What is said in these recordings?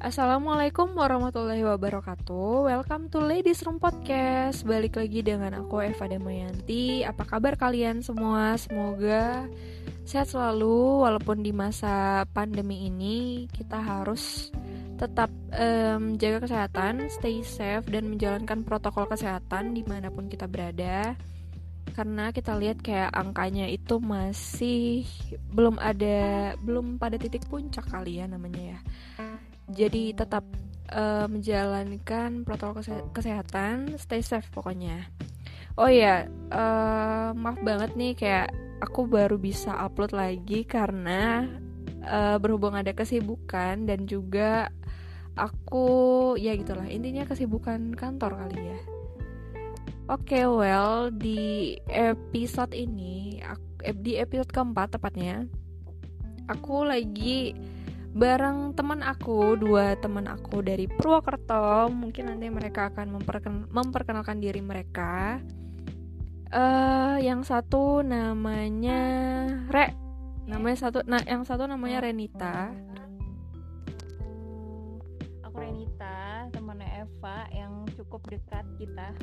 Assalamualaikum warahmatullahi wabarakatuh. Welcome to Ladies Room Podcast. Balik lagi dengan aku Eva Damayanti. Apa kabar kalian semua? Semoga sehat selalu. Walaupun di masa pandemi ini Kita harus tetap um, jaga kesehatan Stay safe dan menjalankan protokol kesehatan Di mana pun kita berada. Karena kita lihat kayak angkanya itu masih belum ada belum pada titik puncak kali ya namanya ya jadi tetap uh, menjalankan protokol kesehatan stay safe pokoknya. Oh ya uh, maaf banget nih kayak aku baru bisa upload lagi karena uh, berhubung ada kesibukan dan juga aku ya gitulah intinya kesibukan kantor kali ya. Oke, okay, well di episode ini, di episode keempat tepatnya, aku lagi bareng teman aku dua teman aku dari Purwokerto. Mungkin nanti mereka akan memperken memperkenalkan diri mereka. Uh, yang satu namanya Re. Namanya satu nah yang satu namanya Renita. Aku Renita temannya Eva yang cukup dekat kita.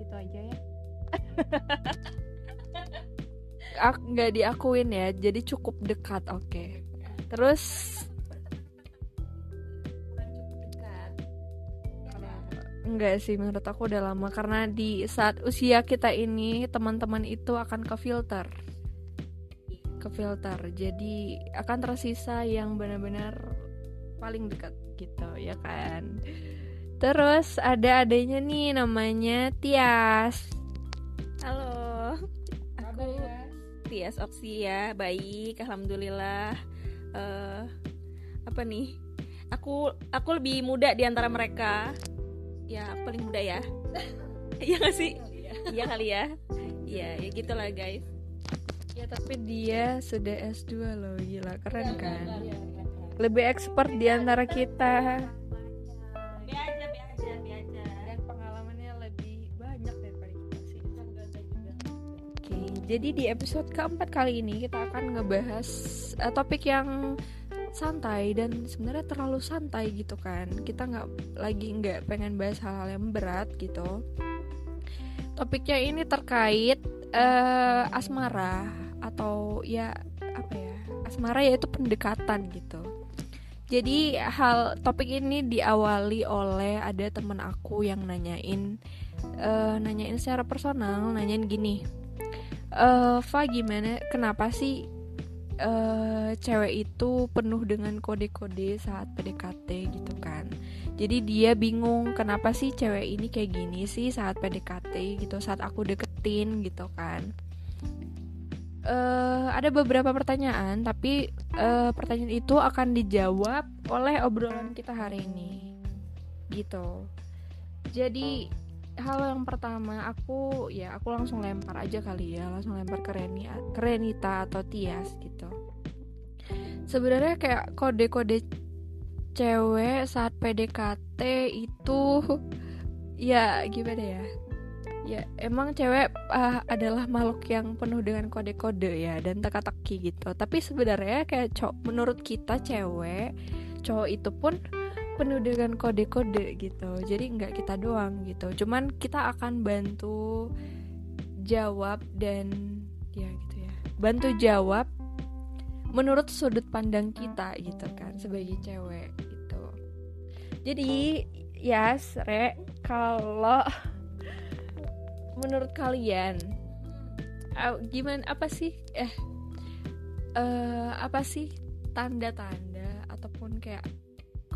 Gitu aja ya. Nggak diakuin ya jadi cukup dekat oke. okay. Terus Enggak sih menurut aku udah lama. Karena di saat usia kita ini teman-teman itu akan ke filter. Ke filter. Jadi akan tersisa yang benar-benar paling dekat gitu ya kan? Terus ada adanya nih namanya Tias. Halo. Aku Tias Oksi ya baik alhamdulillah uh, apa nih? Aku aku lebih muda di antara mereka. Ya paling muda ya. Iya gak sih? Iya kali ya. Iya ya gitulah guys. Ya tapi dia sudah S2 loh. Gila keren kan? lebih expert di antara kita jadi di episode keempat kali ini kita akan ngebahas uh, topik yang santai dan sebenarnya terlalu santai gitu kan. Kita nggak lagi nggak pengen bahas hal-hal yang berat gitu. Topiknya ini terkait uh, asmara atau ya apa ya asmara yaitu pendekatan gitu. Jadi hal topik ini diawali oleh ada teman aku yang nanyain uh, nanyain secara personal nanyain gini uh, Fa gimana? Kenapa sih uh, cewek itu penuh dengan kode-kode saat PDKT gitu kan? Jadi dia bingung kenapa sih cewek ini kayak gini sih saat PDKT gitu saat aku deketin gitu kan? Uh, ada beberapa pertanyaan tapi uh, pertanyaan itu akan dijawab oleh obrolan kita hari ini. Gitu. Jadi hal yang pertama aku ya aku langsung lempar aja kali ya langsung lempar ke Reni ke Renita atau Tias gitu. Sebenarnya kayak kode-kode cewek saat PDKT itu ya gimana ya? Ya emang cewek uh, adalah makhluk yang penuh dengan kode-kode ya dan teka-teki gitu. Tapi sebenarnya kayak cowok menurut kita cewek cowok itu pun penuh dengan kode-kode gitu. Jadi nggak kita doang gitu. Cuman kita akan bantu jawab dan ya gitu ya. Bantu jawab menurut sudut pandang kita gitu kan sebagai cewek gitu. Jadi ya yes, kalau menurut kalian uh, gimana apa sih eh uh, apa sih tanda-tanda ataupun kayak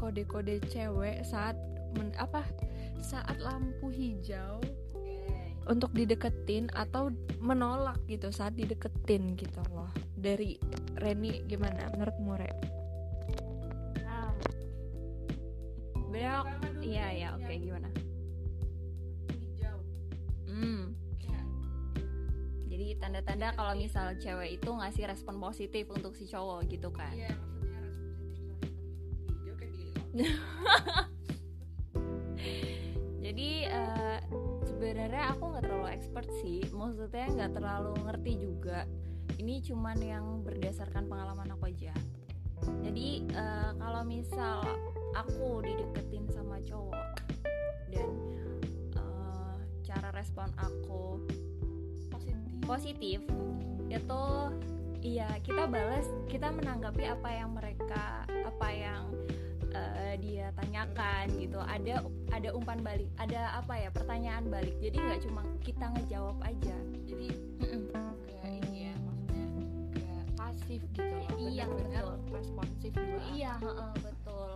kode-kode cewek saat men, apa saat lampu hijau untuk dideketin atau menolak gitu saat dideketin gitu loh dari Reni gimana menurut More? Ah. Belok, iya ya oke okay, gimana? Hmm. Jadi tanda-tanda kalau misal cewek itu ngasih respon positif untuk si cowok gitu kan? Iya, jadi uh, sebenarnya aku nggak terlalu expert sih. Maksudnya nggak terlalu ngerti juga. Ini cuman yang berdasarkan pengalaman aku aja. Jadi uh, kalau misal aku dideketin sama cowok dan uh, cara respon aku positif. positif itu iya kita balas kita menanggapi apa yang mereka apa yang uh, dia tanyakan gitu. Ada ada umpan balik ada apa ya pertanyaan balik. Jadi nggak cuma kita ngejawab aja. Jadi kayak ini ya maksudnya kayak pasif gitu loh iya betul. responsif dua iya heeh, betul.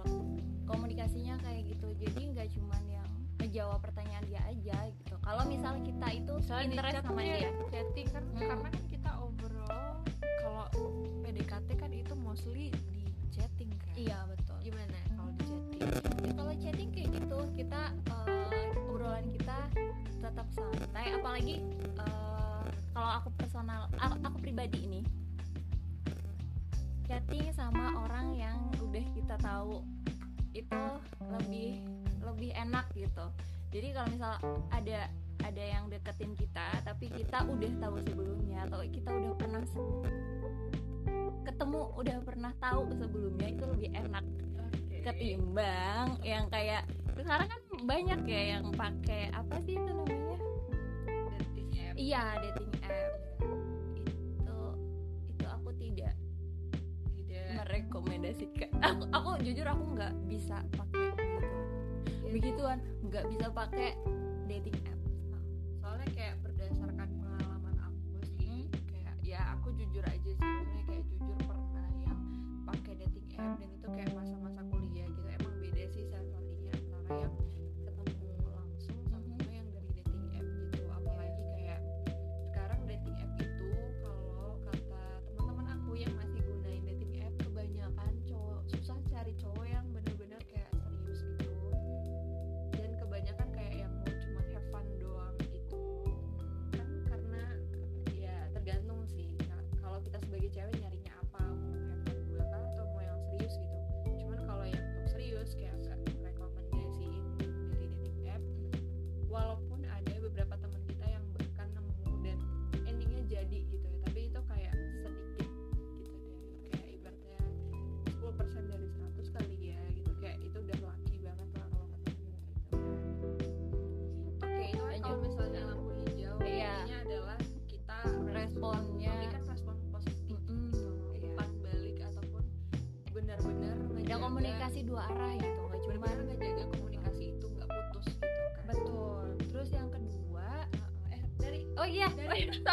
Komunikasinya kayak gitu. Jadi nggak cuman yang ngejawab pertanyaan dia aja gitu. Kalau misalnya kita itu misalnya interest sama ya, dia. chatting kan Hmm. karena kan kita overall kalau PDKT kan itu mostly di chatting kan? Iya betul. Gimana chatting kayak gitu kita eh, obrolan kita tetap santai. Apalagi eh, kalau aku personal aku, pribadi ini chatting sama orang yang udah kita tahu itu lebih lebih enak gitu. Jadi kalau misal ada ada yang deketin kita tapi kita udah tahu sebelumnya atau kita udah pernah ketemu udah pernah tahu sebelumnya itu lebih enak ketimbang yang kayak sekarang kan banyak ya yang pakai apa sih itu namanya? Dating app. Iya dating app. Itu itu aku tidak tidak. merekomendasikan. Aku aku jujur aku nggak bisa pakai gitu begituan nggak bisa pakai dating app 10% dari 100 kali ya gitu. Kayak itu udah lucky banget lah kalau ketemu gitu. Oke itu kan kalau misalnya lampu hijau Iya. intinya adalah kita responnya. Memberikan respon positif Mm-mm, gitu iya. umpan balik ataupun benar-benar ada komunikasi dua arah gitu nggak cuma ngejaga komunikasi itu nggak putus gitu kan. Betul. Terus yang kedua eh dari oh iya dari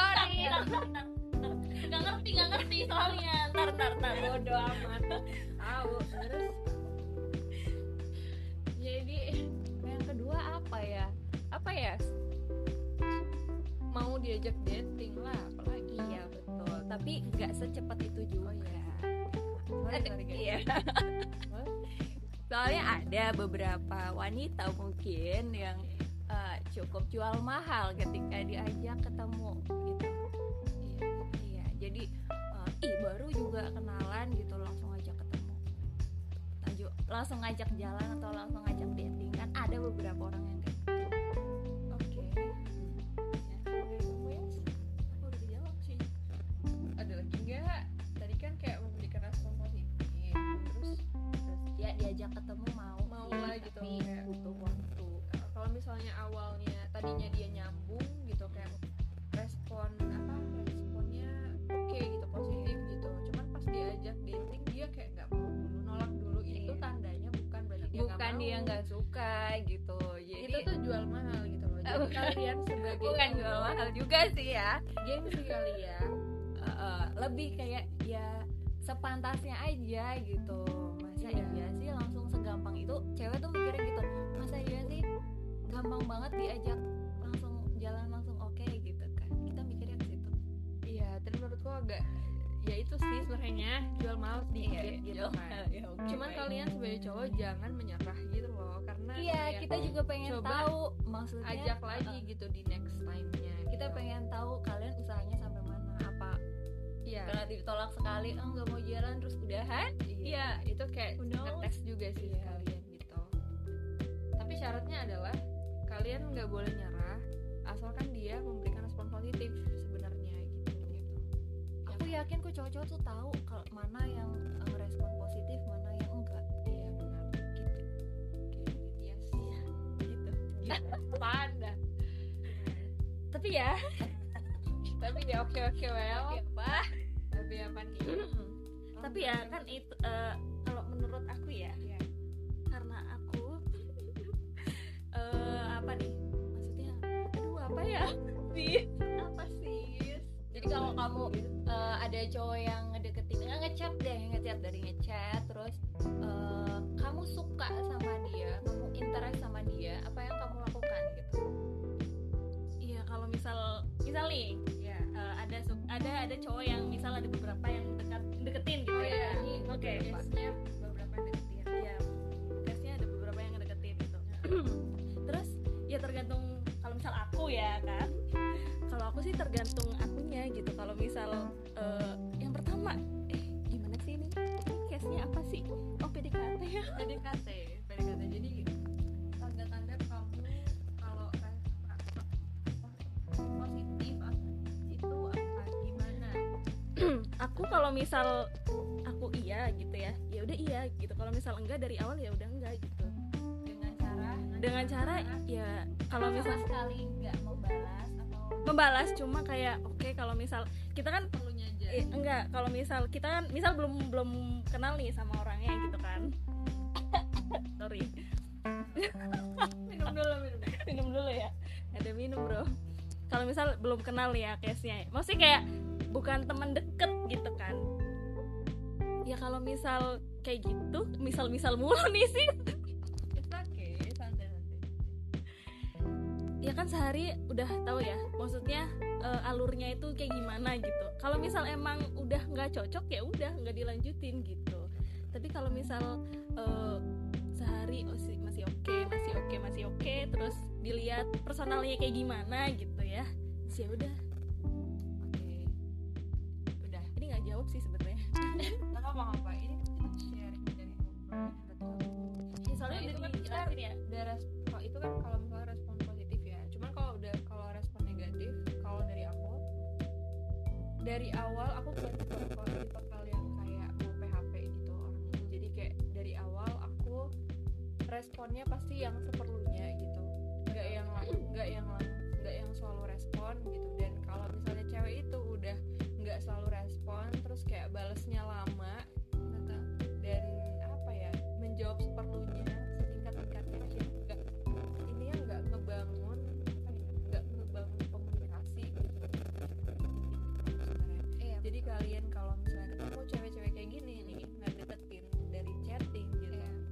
ada beberapa wanita mungkin yang eh, cukup jual mahal ketika diajak ketemu gitu. Iya. iya. Jadi eh, ih baru juga kenalan gitu langsung ajak ketemu. Lanjut, langsung ngajak jalan atau langsung ngajak dating dia nggak dia nggak suka gitu. Jadi itu tuh jual mahal gitu loh. Jadi bukan. kalian sebagai bukan jual mahal juga sih ya. Gengsi kali ya. Eh, eh, lebih kayak ya sepantasnya aja gitu. Masa Iya. iya sih langsung segampang itu? Cewek tuh mikirnya gitu masa iya sih gampang banget diajak langsung jalan langsung oke gitu kan. Kita mikirnya ke situ. Iya dan menurutku agak ya itu sih sebenarnya jual mahal sedikit gitu kan. ya, cuman baik. kalian sebagai cowok jangan menyerah karena iya kayak kita juga pengen coba tahu maksudnya ajak eh, lagi gitu di next time-nya kita gitu. pengen tahu kalian usahanya sampai mana. Apa? Iya. Karena ditolak sekali oh nggak mau jalan terus udahan? Iya itu kayak ngetes juga sih Iya. sekalian gitu. Tapi syaratnya adalah kalian nggak boleh nyerah asalkan dia memberikan respon positif sebenarnya gitu gitu. Aku yakin kok cowok-cowok tuh tahu kalau mana yang eh, apaan dah. Tapi ya. Tapi ya oke oke well. Apa? Tapi apa nih? Tapi ya kan itu eh, kalau menurut aku ya Iya. karena aku eh apa nih maksudnya aduh apa ya? Sih apa sih? Jadi kalau kamu eh, ada cowok yang ngedeketin nggak ngechat deh ngechat dari ngechat terus eh, kamu suka sama dia kamu interest sama dia apa yang kamu lakukan gitu iya kalau misal misal nih ya eh, ada su- ada ada cowok yang misal ada beberapa yang dekat deketin gitu oh ya ini oke biasanya beberapa yang deketin Iya, ada beberapa yang ngedeketin gitu. Terus ya tergantung kalau misal aku ya kan. Kalau aku sih tergantung akunya gitu. Kalau misal eh, kalau misal aku iya gitu ya, ya udah iya gitu. Kalau misal enggak dari awal ya udah enggak gitu. dengan cara Dengan cara ya kalau misal sekali nggak membalas atau membalas cuma kayak oke kalau misal kita kan perlunya aja Eh, enggak, kalau misal kita kan misal belum belum kenal nih sama orangnya gitu kan. Sorry. minum dulu minum minum dulu ya. Ada minum, Bro. Kalau misal belum kenal ya case-nya. Maksudnya kayak bukan teman deket gitu kan. Ya kalau misal kayak gitu, misal-misal mulu nih sih. it's okay santai santai Ya kan sehari udah tahu ya. Maksudnya eh, alurnya itu kayak gimana gitu. Kalau misal emang udah nggak cocok ya udah nggak dilanjutin gitu. Tapi kalau misal eh, sehari oh sih masih oke, masih oke, masih oke, terus dilihat personalnya kayak gimana gitu ya. Sih udah. Apa ini kita sharing dari ngobrol Ya, soalnya Nah, itu kan dijelasin ya. udah respon itu kan kalau misalnya respon positif ya. Cuman kalau udah kalau respon negatif kalau dari aku dari awal aku bukan tipe kalian kayak mau PHP gitu orangnya jadi kayak dari awal aku responnya pasti yang seperlunya gitu. Nggak yang nggak yang nggak yang selalu respon gitu. Dan kalau misalnya cewek itu udah nggak selalu respon terus kayak balesnya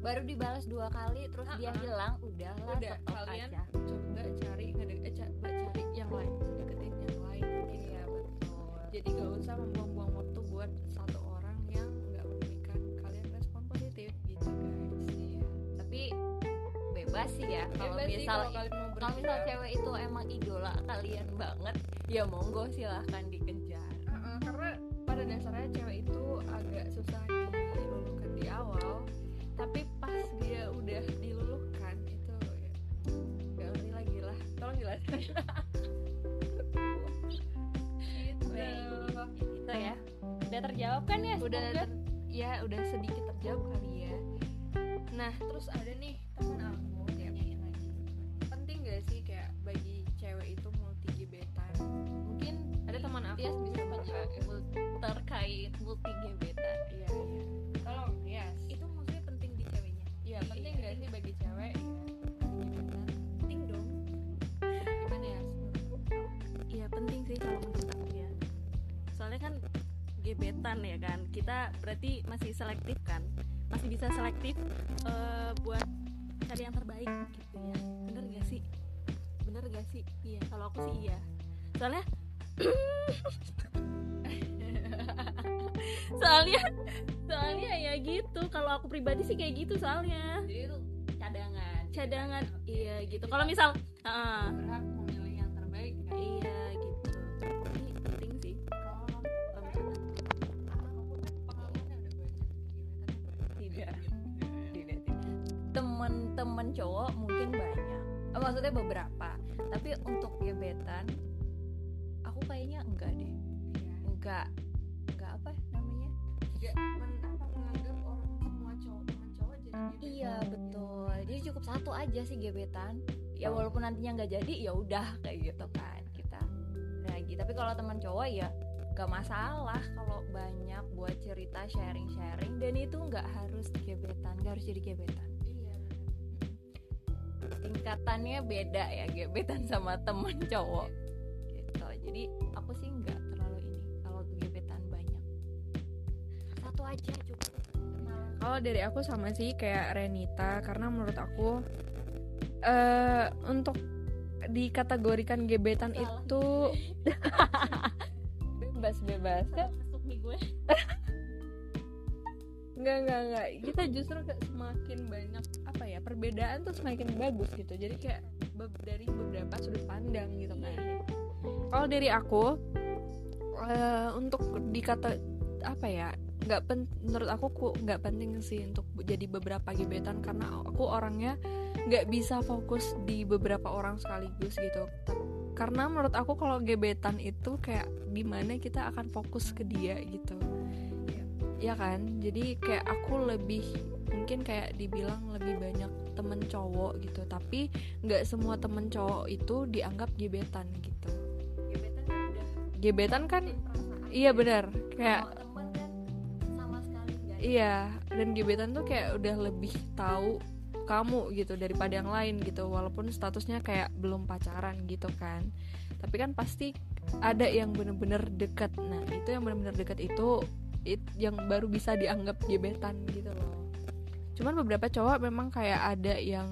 baru dibalas dua kali terus dia Ha-ha. hilang udahlah udah stop kalian aja coba cari eh, ca- cari yang lain deketin yang lain iya betul jadi gak usah membuang-buang waktu buat satu orang yang nggak memberikan kalian respon positif gitu guys Iya. tapi bebas sih ya kalau misal kalau misal cewek itu emang idola kalian banget ya monggo silahkan dikejar Uh-uh, karena pada dasarnya cewek itu gitu. Ya udah terjawab kan ya? Udah ter- ya udah sedikit terjawab kali ya. Nah terus ada nih temen aku tanyain lagi. Penting gak sih kayak bagi cewek itu multi gebetan mungkin ada teman aku Tias bisa mul- terkait multi gebetan ya kan, kita berarti masih selektif kan, masih bisa selektif eh, buat cari yang terbaik gitu ya. Bener gak sih? Bener gak sih? Iya. Kalau aku sih iya. Soalnya soalnya soalnya ya gitu kalau aku pribadi sih kayak gitu soalnya jadi itu cadangan cadangan iya gitu kalau misal ah, Beberapa. Tapi untuk gebetan aku kayaknya enggak deh. Iya. enggak. Enggak apa namanya? Gak men, apa, menganggap orang semua cowok teman cowok jadi gebetan. iya betul. Jadi cukup satu aja sih gebetan. Ya walaupun nantinya nggak jadi ya udah kayak gitu kan. Kita lagi. Tapi kalau teman cowok ya gak masalah kalau banyak buat cerita sharing-sharing. Dan itu nggak harus gebetan nggak harus jadi gebetan tingkatannya beda ya gebetan sama teman cowok. Gitu. Jadi aku sih nggak terlalu ini kalau gebetan banyak. Satu aja cukup. Kalau dari aku sama sih kayak Renita karena menurut aku eh untuk dikategorikan gebetan Salah. itu bebas bebas. Masuk nih gue Enggak, enggak, enggak. Kita justru kayak semakin banyak apa ya perbedaan tuh semakin bagus gitu. Jadi kayak dari beberapa sudut pandang gitu kan. Kalau dari aku eh, untuk dikata apa ya nggak pen menurut aku ku- nggak penting sih untuk jadi beberapa gebetan karena aku orangnya nggak bisa fokus di beberapa orang sekaligus gitu karena menurut aku kalau gebetan itu kayak gimana kita akan fokus ke dia gitu ya kan? Jadi kayak aku lebih mungkin kayak dibilang lebih banyak temen cowok gitu. Tapi nggak semua temen cowok itu dianggap gebetan gitu. Gebetan kan udah gebetan kan iya ya. benar. kayak temen kan sama sekali iya dan gebetan tuh kayak udah lebih tahu kamu gitu daripada yang lain gitu. Walaupun statusnya kayak belum pacaran gitu kan. Tapi kan pasti ada yang bener-bener dekat. Nah itu yang bener-bener dekat itu it- yang baru bisa dianggap gebetan gitu loh. Cuman beberapa cowok memang kayak ada yang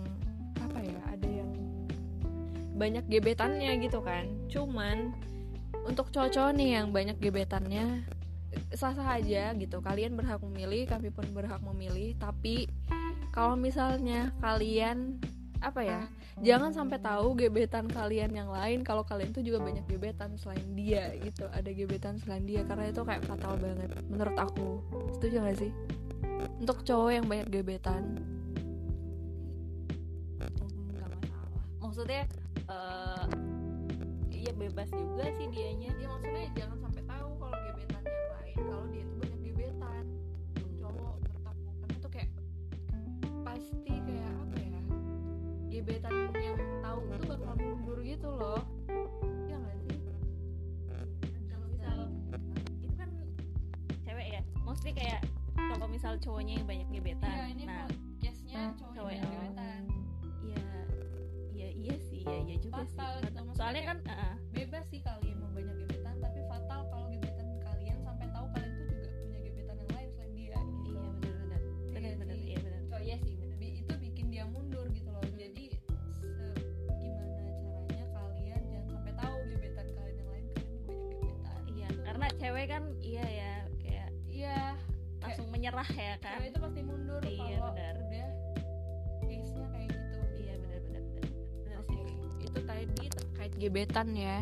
apa ya ada yang banyak gebetannya gitu kan. Cuman untuk cowok-cowok nih yang banyak gebetannya sah-sah aja gitu. Kalian berhak memilih kami pun berhak memilih. Tapi kalau misalnya kalian apa ya? Jangan sampai tahu gebetan kalian yang lain kalau kalian tuh juga banyak gebetan selain dia gitu. Ada gebetan selain dia karena itu kayak fatal banget menurut aku. Setuju gak sih? Untuk cowok yang banyak gebetan. Nggak masalah. Maksudnya eh iya bebas juga sih dianya. Ya maksudnya jangan gebetan yang tahu tuh bakal mundur gitu loh. Ya nggak sih? Kalau misal itu kan cewek ya? Mostly kayak kalau misal cowoknya yang banyak gebetan. Iya, ini nah case nya cowok cowok yang gebetan. Iya iya iya sih iya iya juga Fatal sih. gitu, soalnya kan uh, bebas sih kalian kan iya ya kayak iya. langsung menyerah ya kan? Cewek itu pasti mundur Iya, kalau benar. udah case nya kayak gitu. Iya benar-benar benar sih. itu tadi terkait gebetan ya.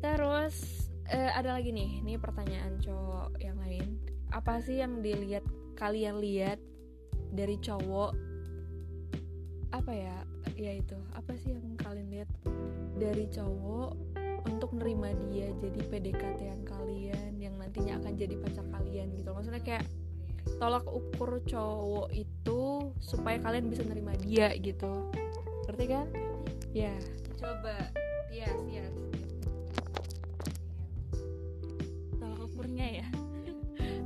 Terus eh, ada lagi nih ini pertanyaan cowok yang lain. Apa sih yang dilihat kalian lihat dari cowok? Apa ya? Ya itu apa sih yang kalian lihat dari cowok untuk nerima dia jadi PDKT-an kalian yang nantinya akan jadi pacar kalian gitu. Maksudnya kayak tolak ukur cowok itu supaya kalian bisa nerima dia gitu. Ngerti kan? Ya. Coba. Yes yes tolak ukurnya ya.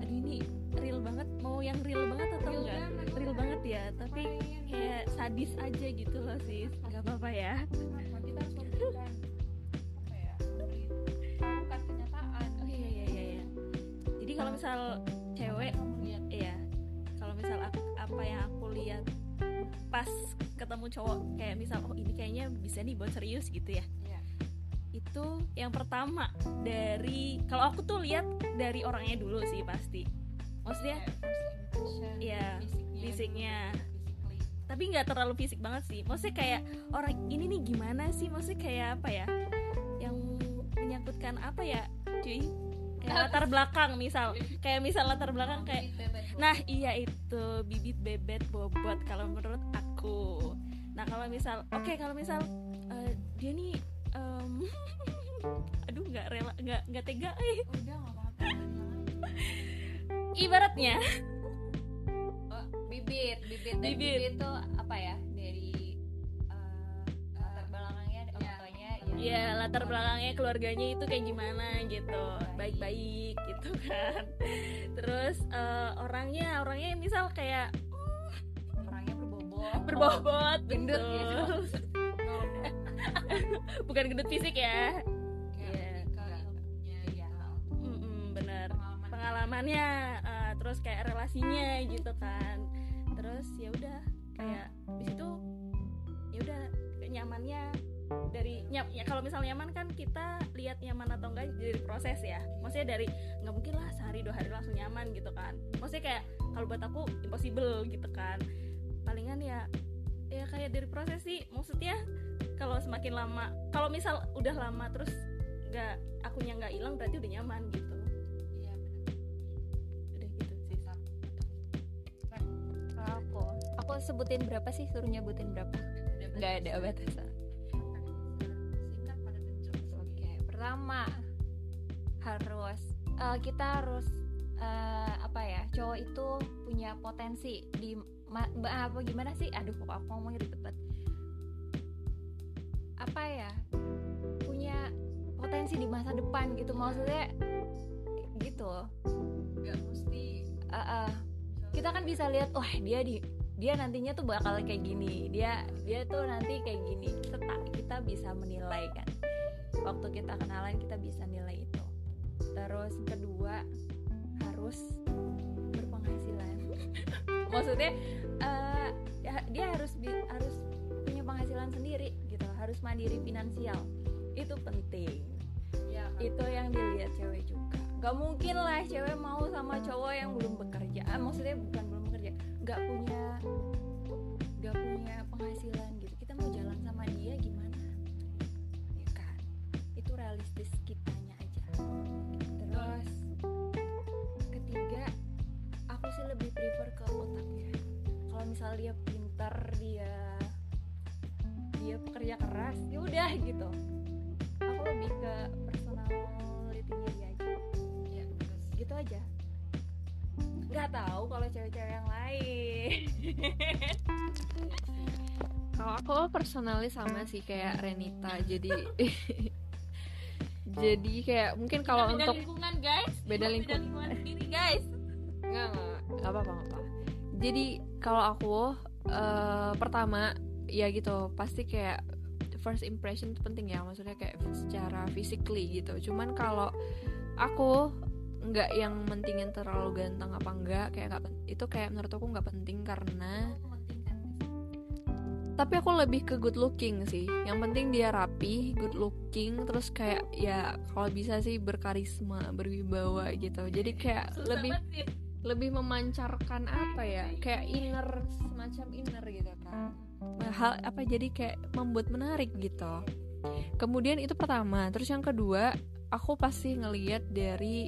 Aduh ini real banget. Mau yang real banget atau Real enggak? banget. real banget ya tapi kayak sadis aja gitu loh sis. Nggak apa-apa ya. Kita harus misal cewek iya. Kalau misal aku, apa yang aku lihat pas ketemu cowok kayak misal oh ini kayaknya bisa nih buat serius gitu ya. Iya. itu yang pertama dari kalau aku tuh lihat dari orangnya dulu sih pasti. Maksudnya Iya, fisiknya fisiknya. tapi nggak terlalu fisik banget sih. Maksudnya kayak orang ini nih gimana sih? Maksudnya kayak apa ya? Yang menyangkutkan apa ya cuy kayak latar belakang misal. Kayak misal latar belakang kayak nah iya itu bibit bebet bobot kalau menurut aku. Nah kalau misal oke kalau misal eh, dia nih em, aduh nggak rela nggak nggak tega eh. udah nggak apa-apa ibaratnya. Oh, bibit bibit dan Bibit. bibit itu apa ya ya latar belakangnya keluarganya itu kayak gimana gitu. Baik-baik gitu kan. Terus eh, orangnya orangnya misal kayak orangnya berbobot. berbobot gendut betul. gitu. Bukan gendut fisik ya? Iya. ilmunya ya. Pengalamannya eh, terus kayak relasinya gitu kan. Terus ya udah kayak di situ ya udah nyamannya dari nyam ya kalau misal nyaman kan kita lihat nyaman atau enggak dari proses ya. Maksudnya dari nggak mungkin lah sehari dua hari langsung nyaman gitu kan. Maksudnya kayak kalau buat aku impossible gitu kan. Palingan ya ya kayak dari proses sih. Maksudnya kalau semakin lama kalau misal udah lama terus nggak akunya nggak hilang berarti udah nyaman gitu. Iya udah gitu sih kalau aku aku sebutin berapa sih? Suruh nyebutin berapa? Nggak ada batasan Pertama harus eh, kita harus eh, apa ya cowok itu punya potensi di ma- apa gimana sih? Aduh, kok aku ngomong ribet banget. Apa ya? Punya potensi di masa depan gitu maksudnya gitu. nggak mesti Eh, eh, kita kan bisa lihat, wah dia di dia nantinya tuh bakal kayak gini, dia dia tuh nanti kayak gini. Kita kita bisa menilai kan waktu kita kenalan kita bisa nilai itu. Terus kedua harus berpenghasilan. Maksudnya ya- dia harus harus punya penghasilan sendiri gitu harus mandiri finansial. Itu penting. Ya kan itu yang dilihat cewek juga. Gak mungkin lah cewek mau sama cowok yang belum bekerja. Ah, maksudnya bukan belum bekerja. Gak punya gak punya penghasilan realistis kitanya aja. Terus ketiga aku sih lebih prefer ke otaknya. Kalau misal dia pintar dia dia pekerja keras ya udah gitu. Aku lebih ke personality-nya dia aja. Ya terus? Gitu aja. Nggak tahu kalau cewek-cewek yang lain. Kalau aku personally sama sih kayak Renita, jadi jadi kayak mungkin kalau beda untuk lingkungan guys beda Beda lingkungan lingkungan sendiri guys nggak nggak apa apa. Jadi kalau aku eh, pertama ya gitu pasti kayak first impression itu penting ya, maksudnya kayak secara physically gitu. Cuman kalau aku nggak yang mentingin terlalu ganteng apa enggak kayak nggak itu kayak menurut aku nggak penting karena tapi aku lebih ke good looking sih. Yang penting dia rapi good looking terus kayak ya kalau bisa sih berkarisma berwibawa gitu. Jadi kayak Susah lebih banget lebih memancarkan apa ya? Kayak inner semacam inner gitu kan. Hal apa jadi kayak membuat menarik gitu. Kemudian itu pertama. Terus yang kedua aku pasti ngeliat dari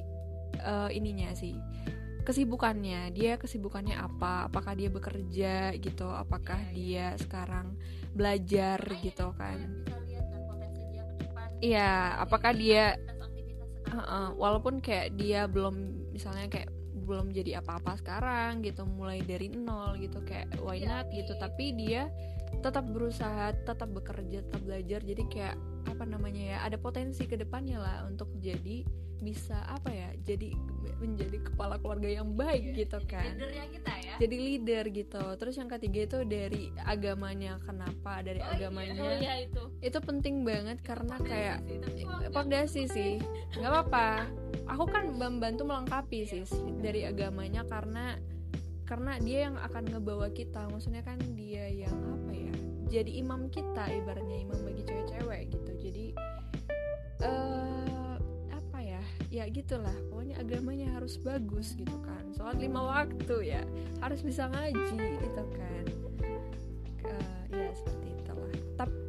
eh, ininya sih kesibukannya dia kesibukannya apa? Apakah dia bekerja gitu? Apakah dia sekarang belajar gitu kan? depan? Iya apakah dia sekarang? Heeh, walaupun kayak dia belum misalnya kayak belum jadi apa-apa sekarang gitu mulai dari nol gitu kayak why Iya, not gitu tapi dia tetap berusaha tetap bekerja tetap belajar. Jadi kayak apa namanya ya ada potensi ke depannya lah untuk jadi bisa apa ya jadi menjadi kepala keluarga yang baik gitu kan. leadernya kita ya. Jadi leader gitu. Terus yang ketiga itu dari agamanya kenapa dari agamanya. Oh iya itu. Itu penting banget karena kayak pondasi sih nggak apa-apa. Aku kan membantu melengkapi sih dari agamanya karena karena dia yang akan ngebawa kita. Maksudnya kan dia yang apa ya jadi imam kita ibaratnya imam bagi cewek-cewek gitu. Jadi apa ya gitulah pokoknya agamanya harus bagus gitu kan. Soal lima waktu ya harus bisa ngaji gitu kan. Eh, ya seperti itulah. Tapi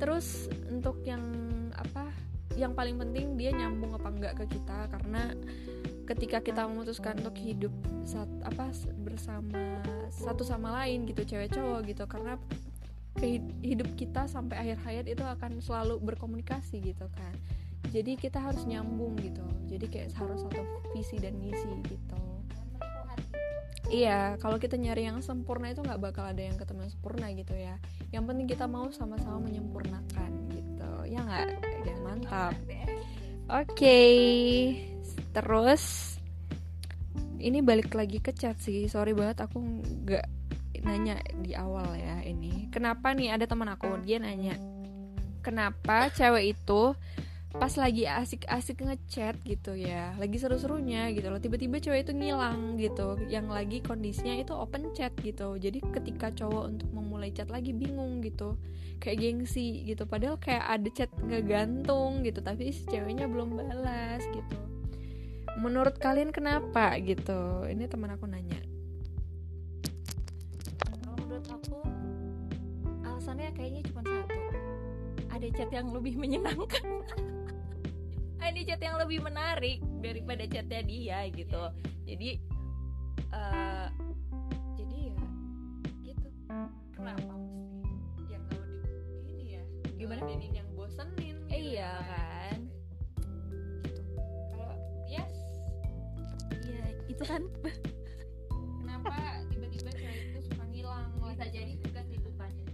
terus untuk yang apa yang paling penting dia nyambung apa enggak ke kita karena ketika kita memutuskan untuk hidup saat apa bersama satu sama lain gitu cewek cowok gitu karena hidup kita sampai akhir hayat itu akan selalu berkomunikasi gitu kan jadi kita harus nyambung gitu. Jadi kayak harus satu visi dan misi gitu. Iya, kalau kita nyari yang sempurna itu nggak bakal ada yang ketemu yang sempurna gitu ya. Yang penting kita mau sama-sama menyempurnakan gitu. ya nggak? Ya mantap. Oke. Terus ini balik lagi ke chat sih. Sorry banget aku nggak nanya di awal ya ini. Kenapa nih ada teman aku dia nanya kenapa cewek itu pas lagi asik-asik ngechat gitu ya lagi seru-serunya gitu loh. Tiba-tiba cewek itu ngilang gitu yang lagi kondisinya itu open chat gitu. Jadi ketika cowok untuk memulai chat lagi bingung gitu kayak gengsi gitu. Padahal kayak ada chat ngegantung gitu tapi si ceweknya belum balas gitu. Menurut kalian kenapa gitu? Ini teman aku nanya. Kalau menurut aku alasannya kayaknya cuma satu. Ada chat yang lebih menyenangkan ada chat yang lebih menarik daripada chatnya dia gitu. Jadi uh, jadi ya gitu. Kenapa mesti yang kalau di ini ya Gimana? ngeladenin yang bosenin gitu. Iya kan? Gitu. Kalau yes. Iya itu kan. Kenapa tiba-tiba cewek itu suka ngilang? Bisa jadi sih bukannya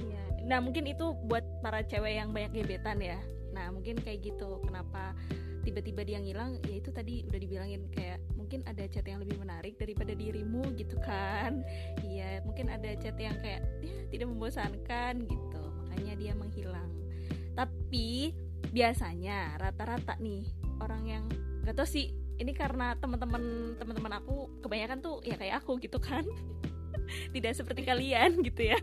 Iya. Nah mungkin itu buat para cewek yang banyak gebetan ya. Nah mungkin kayak gitu. Kenapa tiba-tiba dia ngilang? Ya itu tadi udah dibilangin kayak mungkin ada chat yang lebih menarik daripada dirimu gitu kan. Iya mungkin ada chat yang kayak ya tidak membosankan gitu. Makanya dia menghilang. Tapi biasanya rata-rata nih orang yang gak tau sih ini karena teman-teman teman-teman aku kebanyakan tuh ya kayak aku gitu kan tidak seperti kalian gitu ya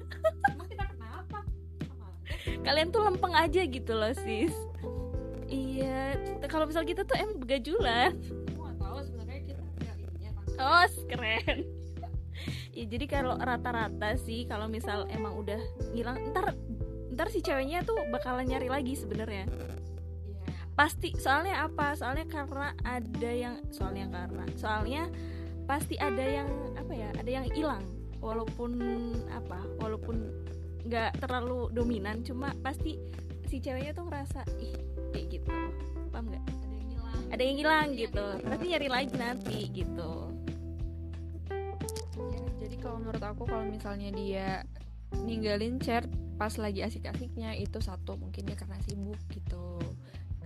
kalian tuh lempeng aja gitu loh sis iya kalau misal kita tuh emang begajulan. Aku nggak tahu sebenarnya kita nggak ininya oh keren. Ya jadi kalau rata-rata sih kalau misal emang udah hilang ntar ntar si ceweknya tuh bakalan nyari lagi sebenarnya. Iya. Pasti soalnya apa? Soalnya karena ada yang soalnya karena soalnya pasti ada yang apa ya ada yang hilang. Walaupun apa walaupun nggak terlalu dominan cuma pasti si ceweknya tuh ngerasa ih kayak gitu. Paham nggak? Ada yang ngilang. Ada yang hilang gitu. pasti nyari lagi nanti gitu. Ya, jadi kalau menurut aku kalau misalnya dia ninggalin chat pas lagi asik-asiknya itu satu mungkin dia karena sibuk gitu.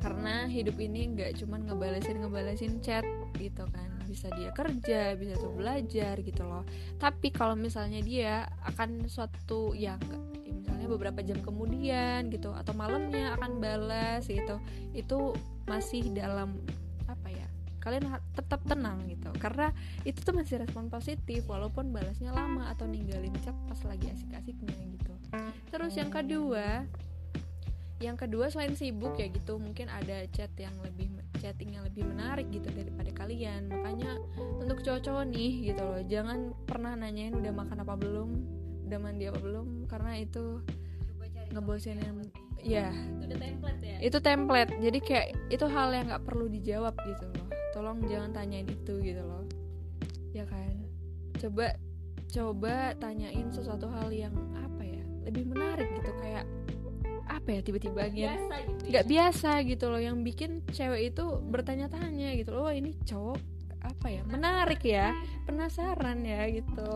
Karena hidup ini nggak cuman ngebalesin ngebalesin chat gitu kan. Bisa dia kerja bisa tuh belajar gitu loh. Tapi kalau misalnya dia akan suatu yang ya misalnya beberapa jam kemudian gitu atau malamnya akan balas gitu. Itu masih dalam apa ya kalian tetap tenang gitu. Karena itu tuh masih respon positif walaupun balasnya lama atau ninggalin chat pas lagi asik-asiknya gitu. Terus yang kedua yang kedua selain sibuk ya gitu mungkin ada chat yang lebih chatting yang lebih menarik gitu daripada kalian. Makanya untuk cowok-cowok nih gitu loh jangan pernah nanyain udah makan apa belum udah mandi apa belum karena itu ngebosenin ya itu udah template ya? Itu template. Jadi kayak itu hal yang nggak perlu dijawab gitu loh. Tolong jangan tanyain itu gitu loh. Ya kan? Coba coba tanyain sesuatu hal yang apa ya? Lebih menarik gitu kayak apa ya tiba-tiba gitu ya. nggak biasa gitu loh. Yang bikin cewek itu bertanya-tanya gitu loh. "Wah, ini cowok apa ya? Menarik ya. Penasaran ya gitu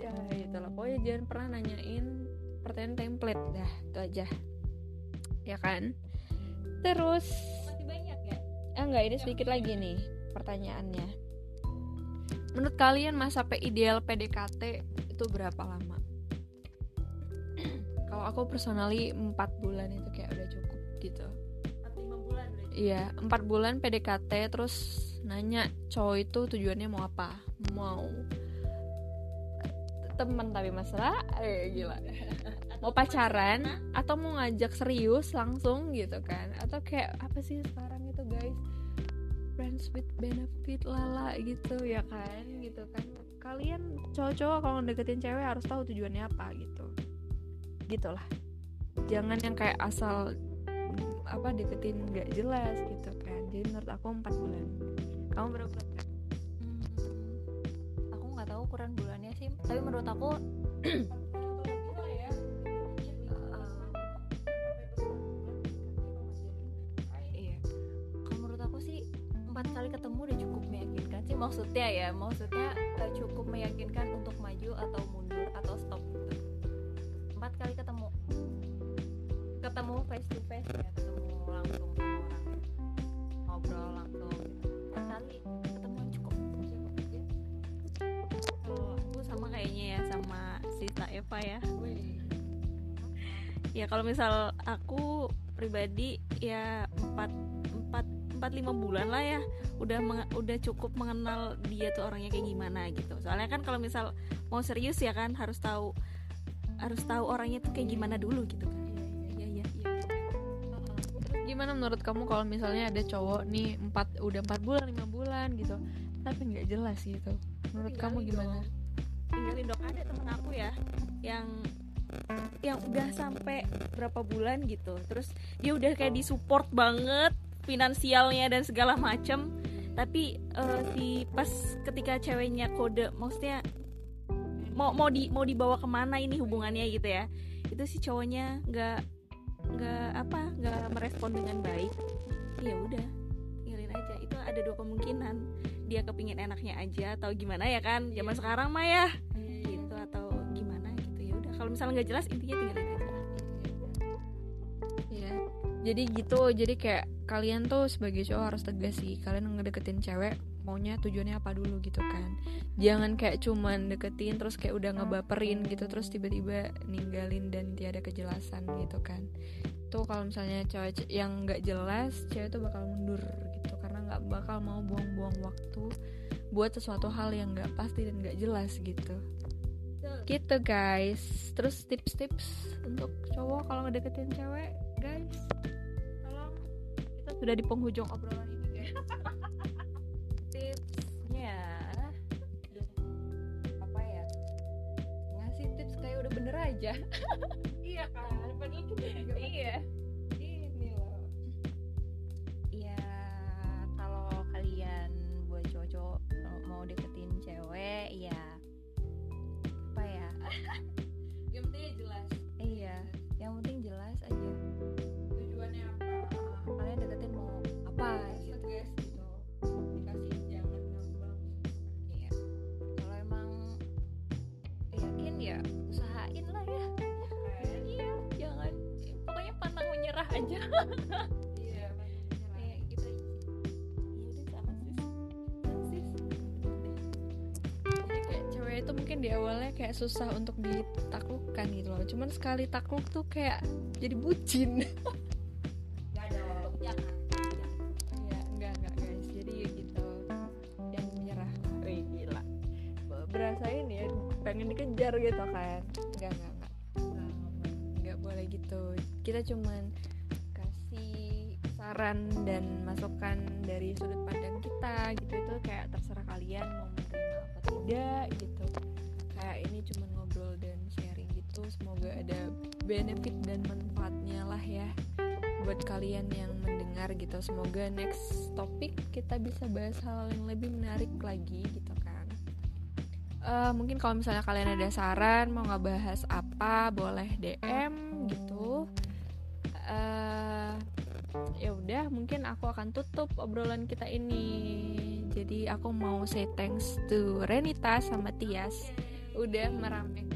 ya gitu loh. Pokoknya jangan pernah nanyain pertanyaan template dah itu aja. Ya kan? Terus masih banyak ya? Eh enggak ini sedikit lagi nih pertanyaannya. Menurut kalian masa P ideal PDKT itu berapa lama? Kalau aku personally 4 bulan itu kayak udah cukup gitu. 4-5 bulan Iya, empat bulan PDKT terus nanya cowok itu tujuannya mau apa? Mau teman tapi mesra, eh gila. Mau pacaran atau mau ngajak serius langsung gitu kan? Atau kayak apa sih sekarang itu guys? Friends with benefit lala gitu ya kan? Gitu kan. Kalian cowok-cowok kalau deketin cewek harus tahu tujuannya apa gitu. Gitulah. Jangan yang kayak asal apa deketin nggak jelas gitu kan jadi menurut aku empat bulan kamu berapa bulan ukuran bulannya sih. Tapi menurut aku iya. Empat kali ketemu udah cukup meyakinkan sih. Maksudnya ya maksudnya eh, cukup meyakinkan untuk maju atau mundur atau stop gitu. Empat kali ketemu. Ketemu face to face ya ketemu langsung orangnya ngobrol langsung gitu. sekali ketemu Sista Eva ya. Ya kalau misal aku pribadi ya empat empat empat lima bulan lah ya udah menge- udah cukup mengenal dia tuh orangnya kayak gimana gitu. Soalnya kan kalau misal mau serius ya kan harus tahu harus tahu orangnya tuh kayak gimana dulu gitu kan. Iya iya iya Terus gimana menurut kamu kalau misalnya ada cowok nih empat udah empat bulan lima bulan gitu tapi nggak jelas gitu? Menurut kamu gimana? dong. Tinggalin dok ada temen aku ya yang yang udah sampai berapa bulan gitu. Terus dia udah kayak disupport banget finansialnya dan segala macem. Tapi eh, si pas ketika ceweknya kode maksudnya mau mau di mau dibawa ke mana ini hubungannya gitu ya. Itu si cowoknya nggak nggak apa nggak merespon dengan baik. Ya udah tinggalin aja. Itu ada dua kemungkinan dia kepingin enaknya aja atau gimana ya kan zaman sekarang mah ya gitu atau gimana gitu ya udah kalau misalnya nggak jelas intinya tinggalin aja Iya. Jadi gitu, jadi kayak kalian tuh sebagai cowok harus tegas sih. Kalian ngedeketin cewek maunya tujuannya apa dulu gitu kan. Jangan kayak cuman deketin terus kayak udah ngebaperin gitu terus tiba-tiba ninggalin dan tiada kejelasan gitu kan. Tuh kalau misalnya cewek yang nggak jelas, cewek tuh bakal mundur gitu nggak bakal mau buang-buang waktu buat sesuatu hal yang nggak pasti dan nggak jelas gitu. Gitu guys. Terus tips-tips untuk cowok kalau ngedeketin cewek, guys. Tolong kita sudah di penghujung obrolan ini, guys. tipsnya apa ya Ngasih tips kayak udah bener aja. iya kan padahal kita iya mau deketin cewek ya apa ya? Yang penting jelas. Iya yang penting jelas aja. Tujuannya apa. kalian deketin mau apa gitu. Tegas kayak susah untuk ditaklukkan gitu loh. Cuman sekali takluk tuh kayak jadi bucin. buat kalian yang mendengar gitu. Semoga next topik kita bisa bahas hal yang lebih menarik lagi gitu kan. Eh, mungkin kalau misalnya kalian ada saran mau ngebahas apa boleh DM gitu. Eh ya udah mungkin aku akan tutup obrolan kita ini. Jadi aku mau say thanks to Renita sama Tias. Udah meramaikan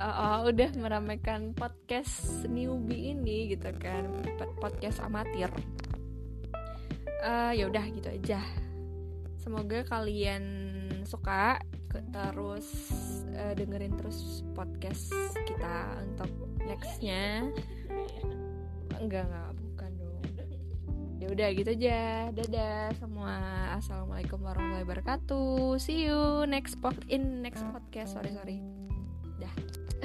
Oh, udah meramaikan podcast newbie ini gitu kan. Pod- podcast amatir. Eh, ya udah gitu aja. Semoga kalian suka terus eh, dengerin terus podcast kita untuk nextnya. Enggak enggak bukan dong. Ya udah gitu aja. Dadah semua. Assalamualaikum warahmatullahi wabarakatuh. See you next pod in next podcast. Sorry sorry